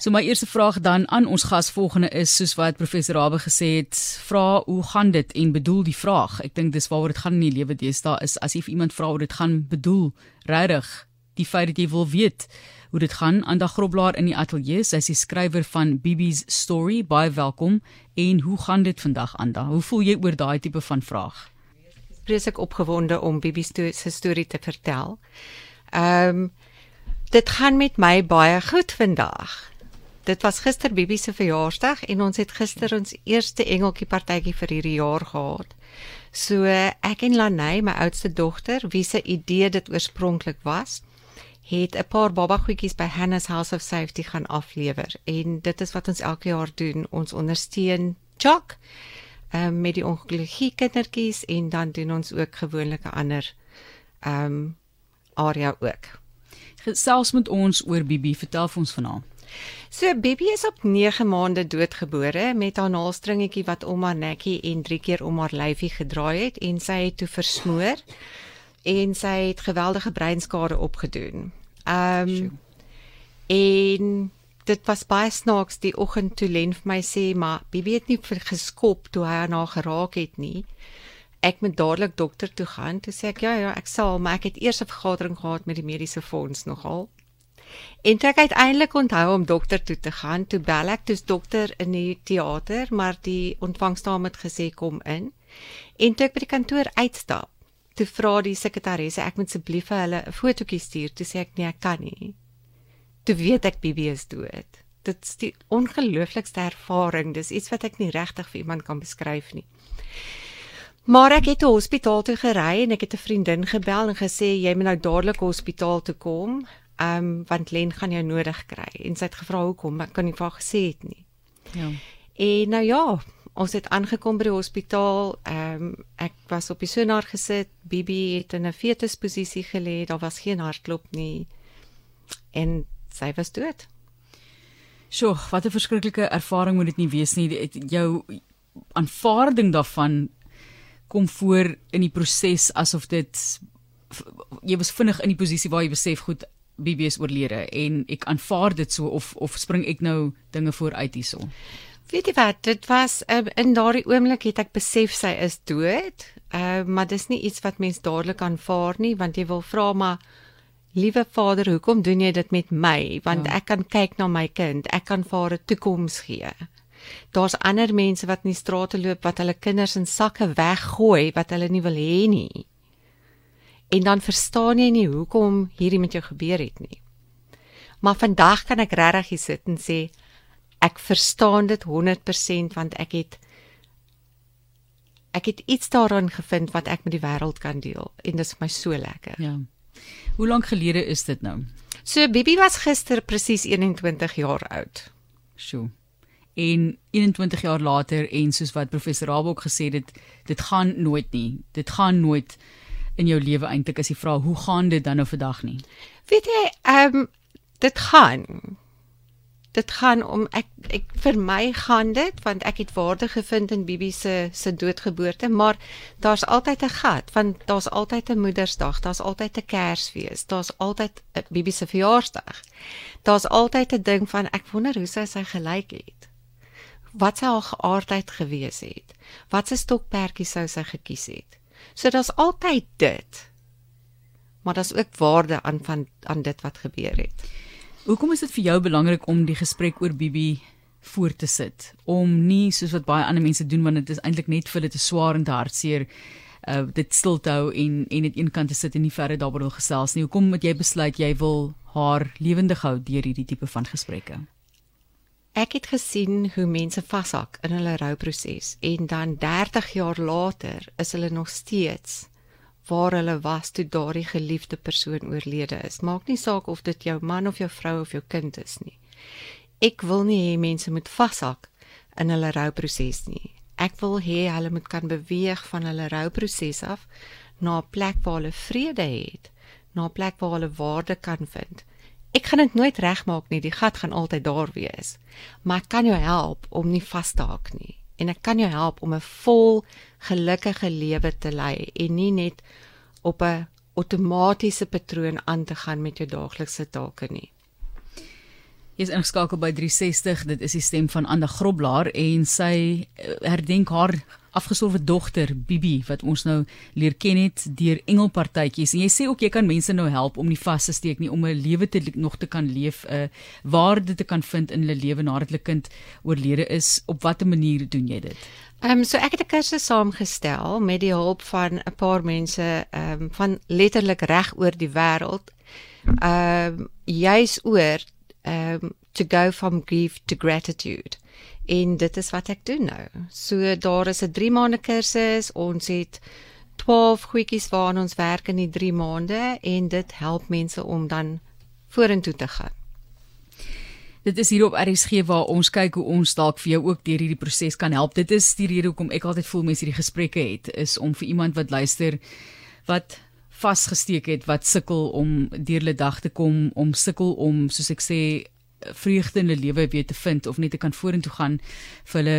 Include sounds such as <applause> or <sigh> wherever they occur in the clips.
So my eerste vraag dan aan ons gas volgende is soos wat professor Rabbe gesê het, vra hoe gaan dit en bedoel die vraag. Ek dink dis waaroor dit gaan in die lewe deesdae is as jy iemand vra hoe dit gaan bedoel, regtig die feit dat jy wil weet hoe dit gaan. Anda Groblaar in die ateljee, sy is die skrywer van Bibi's Story. Baie welkom. En hoe gaan dit vandag Anda? Hoe voel jy oor daai tipe van vraag? Vreeslik opgewonde om Bibi se storie te vertel. Ehm um, dit gaan met my baie goed vandag. Dit was gister Bibi se verjaarsdag en ons het gister ons eerste engeltjie partytjie vir hierdie jaar gehad. So ek en Lanay, my oudste dogter, wie se idee dit oorspronklik was, het 'n paar babagoetjies by Hannah's House of Safety gaan aflewer en dit is wat ons elke jaar doen. Ons ondersteun Jock ehm um, met die ongelukkige kindertjies en dan doen ons ook gewoonlik 'n ander ehm um, area ook. Gesels met ons oor Bibi, vertel vir ons vanaand. So Bibi is op 9 maande doodgebore met haar naalstringetjie wat om haar nekkie en 3 keer om haar lyfie gedraai het en sy het toe versmoor en sy het geweldige breinskade opgedoen. Ehm um, en dit was baie snaaks die oggend toe Len vir my sê maar Bibi het nie geskop toe hy haar geraak het nie. Ek moet dadelik dokter toe gaan. Toe sê ek ja ja, ek sal, maar ek het eers 'n vergadering gehad met die mediese fonds nogal. En toe ek uiteindelik onthou om dokter toe te gaan, toe bel ek toe dokter in die teater, maar die ontvangsdame het gesê kom in. En toe ek by die kantoor uitstap, toe vra die sekretaresse ek moet asseblief vir hulle 'n fotootjie stuur. Toe sê ek nee ek kan nie. Toe weet ek Bibi is dood. Dit is die ongelooflikste ervaring. Dis iets wat ek nie regtig vir iemand kan beskryf nie. Maar ek het 'n hospitaal toe gery en ek het 'n vriendin gebel en gesê jy moet nou dadelik hospitaal toe kom um, want Len gaan jou nodig kry en sy het gevra hoekom ek kan nie vir gesê het nie ja en nou ja ons het aangekom by die hospitaal. Ehm um, ek was op die sonaar gesit. Bibi het in 'n fetusposisie gelê. Daar was geen hartklop nie. En sy was dood. Sjoe, wat 'n verskriklike ervaring moet dit nie wees nie. Jou aanvaarding daarvan kom voor in die proses asof dit jy was vinnig in die posisie waar jy besef goed Bibi is oorlede en ek aanvaar dit so of of spring ek nou dinge vooruit hierson. Weet jy wat, dit was uh, in daardie oomblik het ek besef sy is dood. Uh maar dis nie iets wat mens dadelik aanvaar nie want jy wil vra maar liewe Vader, hoekom doen jy dit met my? Want ja. ek kan kyk na my kind, ek kan vir haar 'n toekoms gee. Daar's ander mense wat in die strate loop wat hulle kinders in sakke weggooi wat hulle nie wil hê nie. En dan verstaan jy nie hoekom hierdie met jou gebeur het nie. Maar vandag kan ek regtig sit en sê ek verstaan dit 100% want ek het ek het iets daarin gevind wat ek met die wêreld kan deel en dit is vir my so lekker. Ja. Hoe lank gelede is dit nou? So Bibi was gister presies 21 jaar oud. Sjoe. En 21 jaar later en soos wat professor Rabok gesê het, dit gaan nooit nie. Dit gaan nooit in jou lewe eintlik as jy vra hoe gaan dit dan nou vandag nie. Weet jy, ehm um, dit gaan. Dit gaan om ek ek vir my gaan dit want ek het waarde gevind in Bibi se se doodgeboorte maar daar's altyd 'n gat want daar's altyd 'n moedersdag daar's altyd 'n kersfees daar's altyd 'n Bibi se verjaarsdag. Daar's altyd 'n ding van ek wonder hoe sy sy gelyk het. Wat sy haar geaardheid gewees het. Wat se stokperdjie sou sy gekies het so daar's altyd dit maar daar's ook waarde aan van aan dit wat gebeur het Hoekom is dit vir jou belangrik om die gesprek oor Bibi voort te sit? Om nie soos wat baie ander mense doen want dit is eintlik net vir dit te swaar en te hartseer uh dit stil te hou en en dit eenkant te sit en nie verder daaroor wil gesels nie. Hoekom moet jy besluit jy wil haar lewendig hou deur hierdie tipe van gesprekke? Ek het gesien hoe mense vashak in hulle rouproses en dan 30 jaar later is hulle nog steeds waar hulle was toe daardie geliefde persoon oorlede is. Maak nie saak of dit jou man of jou vrou of jou kind is nie. Ek wil nie hê mense moet vashak in hulle rouproses nie. Ek wil hê hulle moet kan beweeg van hulle rouproses af na 'n plek waar hulle vrede het, na 'n plek waar hulle waarde kan vind. Ek kan dit nooit regmaak nie, die gat gaan altyd daar wees. Maar ek kan jou help om nie vas te haak nie en ek kan jou help om 'n vol gelukkige lewe te lei en nie net op 'n outomatiese patroon aan te gaan met jou daaglikse take nie. Jy is ingeskakel by 360. Dit is die stem van Anda Groblaar en sy eh, herdenk haar afgestorwe dogter Bibi wat ons nou leer ken het deur engelpartytjies. En jy sê ook jy kan mense nou help om nie vas te steek nie om 'n lewe te nog te kan leef, 'n waarde te kan vind in hulle lewe nadat hulle kind oorlede is. Op watter manier doen jy dit? Ehm um, so ek het 'n kursus saamgestel met die hulp van 'n paar mense ehm um, van letterlik reg oor die wêreld. Ehm um, juis oor um to go from grief to gratitude. En dit is wat ek doen nou. So daar is 'n 3 maande kursus. Ons het 12 goedjies waaraan ons werk in die 3 maande en dit help mense om dan vorentoe te gaan. Dit is hier op RSG waar ons kyk hoe ons dalk vir jou ook deur hierdie proses kan help. Dit is die rede hoekom ek altyd voel mense hierdie gesprekke het is om vir iemand wat luister wat vasgesteek het wat sukkel om deur hulle dag te kom, om sukkel om soos ek sê vreugde in hulle lewe weer te vind of net te kan vorentoe gaan vir hulle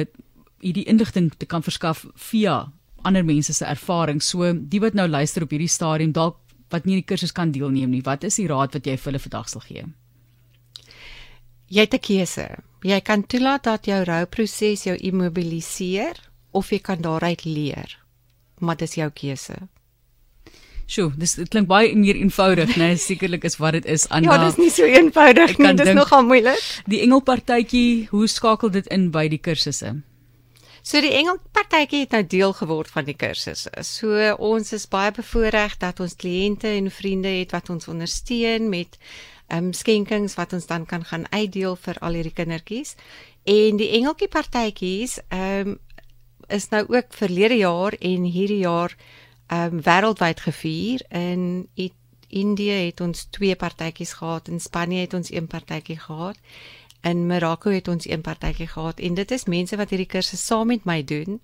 hierdie inligting te kan verskaf via ander mense se ervaring. So die wat nou luister op hierdie stadium dalk wat nie die kursus kan deelneem nie, wat is die raad wat jy vir hulle vandag sal gee? Jy het 'n keuse. Jy kan toelaat dat jou rouproses jou immobiliseer of jy kan daaruit leer. Maar dit is jou keuse. Sjoe, dis dit klink baie meer eenvoudig, né? Nee, <laughs> Sekerlik is wat dit is aan Ja, dis nie so eenvoudig nie, dis nogal moeilik. Die engelpartytjie, hoe skakel dit in by die kursusse? So die engelpartytjie het nou deel geword van die kursusse. So ons is baie bevoordeel dat ons kliënte en vriende het wat ons ondersteun met ehm um, skenkings wat ons dan kan gaan uitdeel vir al hierdie kindertjies. En die engeltjie partytjies ehm um, is nou ook verlede jaar en hierdie jaar um, wêreldwyd gevier. In Indië het ons twee partytjies gehad, in Spanje het ons een partytjie gehad. In Marokko het ons een partytjie gehad en dit is mense wat hierdie kursus saam met my doen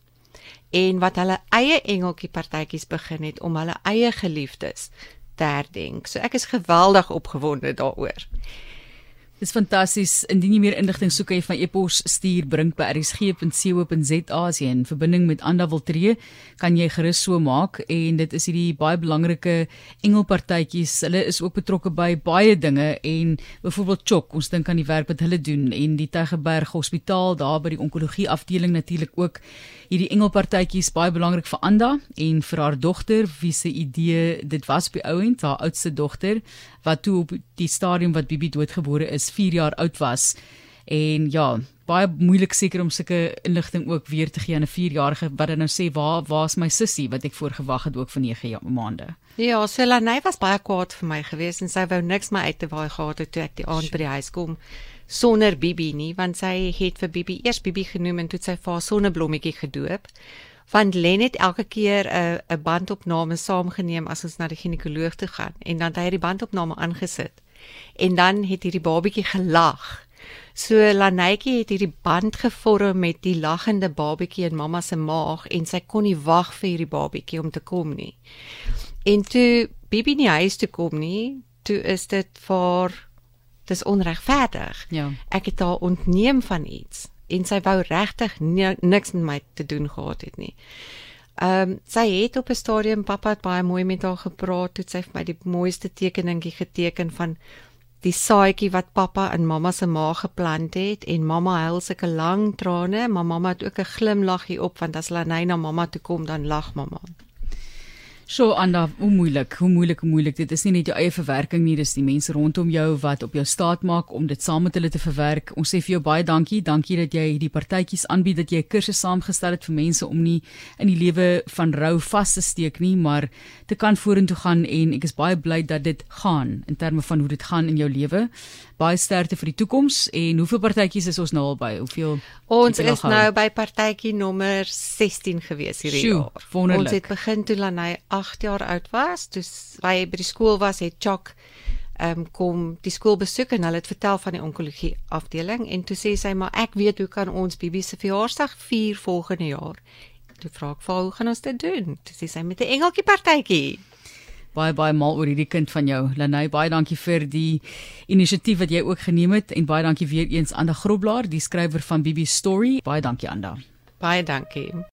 en wat hulle eie engeltjie partytjies begin het om hulle eie geliefdes te herdenk. So ek is geweldig opgewonde daaroor. Dis fantasties. Indien jy meer inligting soek, kan jy van e-pos stuur bring by rsg.co.za as jy in verbinding met Anda wil tree, kan jy gerus so maak en dit is hierdie baie belangrike engelpartytjies. Hulle is ook betrokke by baie dinge en byvoorbeeld Chok, ons dink aan die werk wat hulle doen en die Tygerberg Hospitaal daar by die onkologie afdeling natuurlik ook. Hierdie engelpartytjies baie belangrik vir Anda en vir haar dogter, wie se idee dit was by ouend, haar oudste dogter wat toe op die stadium wat Bibi doodgebore is 4 jaar oud was. En ja baie moeilik seker om sulke inligting ook weer te gee aan 'n 4-jarige wat dan nou sê waar waar's my sussie? wat ek voorgewag het ook vir 9 maande. Ja, Selanay was baie kwaad vir my geweest en sy wou niks my uit te waai gehad het toe ek die aand by die huis kom sonder Bibi nie want sy het vir Bibi eers Bibi genoem en toe sy vir haar sonneblommetjie gedoop van Len het elke keer 'n 'n bandopname saamgeneem as ons na die ginekoloog toe gaan en dan het hy die bandopname aangesit. En dan het hierdie babatjie gelag. So Lanetjie het hierdie band gevorm met die lagende babatjie in mamma se maag en sy kon nie wag vir hierdie babatjie om te kom nie. En toe Bibi nie huis toe kom nie, toe is dit vir dis onregverdig. Ja. Ek het haar ontneem van iets en sy wou regtig niks met my te doen gehad het nie. Ehm um, sy het op 'n stadium pappa het baie mooi met haar gepraat, toe sy vir my die mooiste tekeningkie geteken van die saadjie wat pappa in mamma se maag geplant het en mamma huil sulke lang trane, maar mamma het ook 'n glimlaggie op want as Lanay na mamma toe kom dan lag mamma. So Anda, hoe moeilik, hoe moeilik, hoe moeilik. Dit is nie net jou eie verwerking nie, dis die mense rondom jou wat op jou staat maak om dit saam met hulle te verwerk. Ons sê vir jou baie dankie. Dankie dat jy hierdie partytjies aanbied dat jy 'n kursus saamgestel het vir mense om nie in die lewe van rou vas te steek nie, maar te kan vorentoe gaan en ek is baie bly dat dit gaan in terme van hoe dit gaan in jou lewe. Baie sterkte vir die toekoms en hoeveel partytjies is ons nou al by? Hoeveel Ons is nou by partytjie nommer 16 gewees hierdie Sjoe, jaar. Wonderlik. Ons het begin toe Lanay 8 jaar oud was, toe hy by die skool was, het Chok ehm um, kom die skool besoek en hulle het vertel van die onkologie afdeling en toe sê sy maar ek weet hoe kan ons Bibi se verjaarsdag vier volgende jaar. Toe vra ek vir hoe gaan ons dit doen? Toe sê sy met 'n engeltjie partytjie. Baie baie mal oor hierdie kind van jou. Lenay, baie dankie vir die inisiatief wat jy ook geneem het en baie dankie weer eens aan die Groblaar, die skrywer van Bibi Story. Baie dankie Anda. Baie dankie.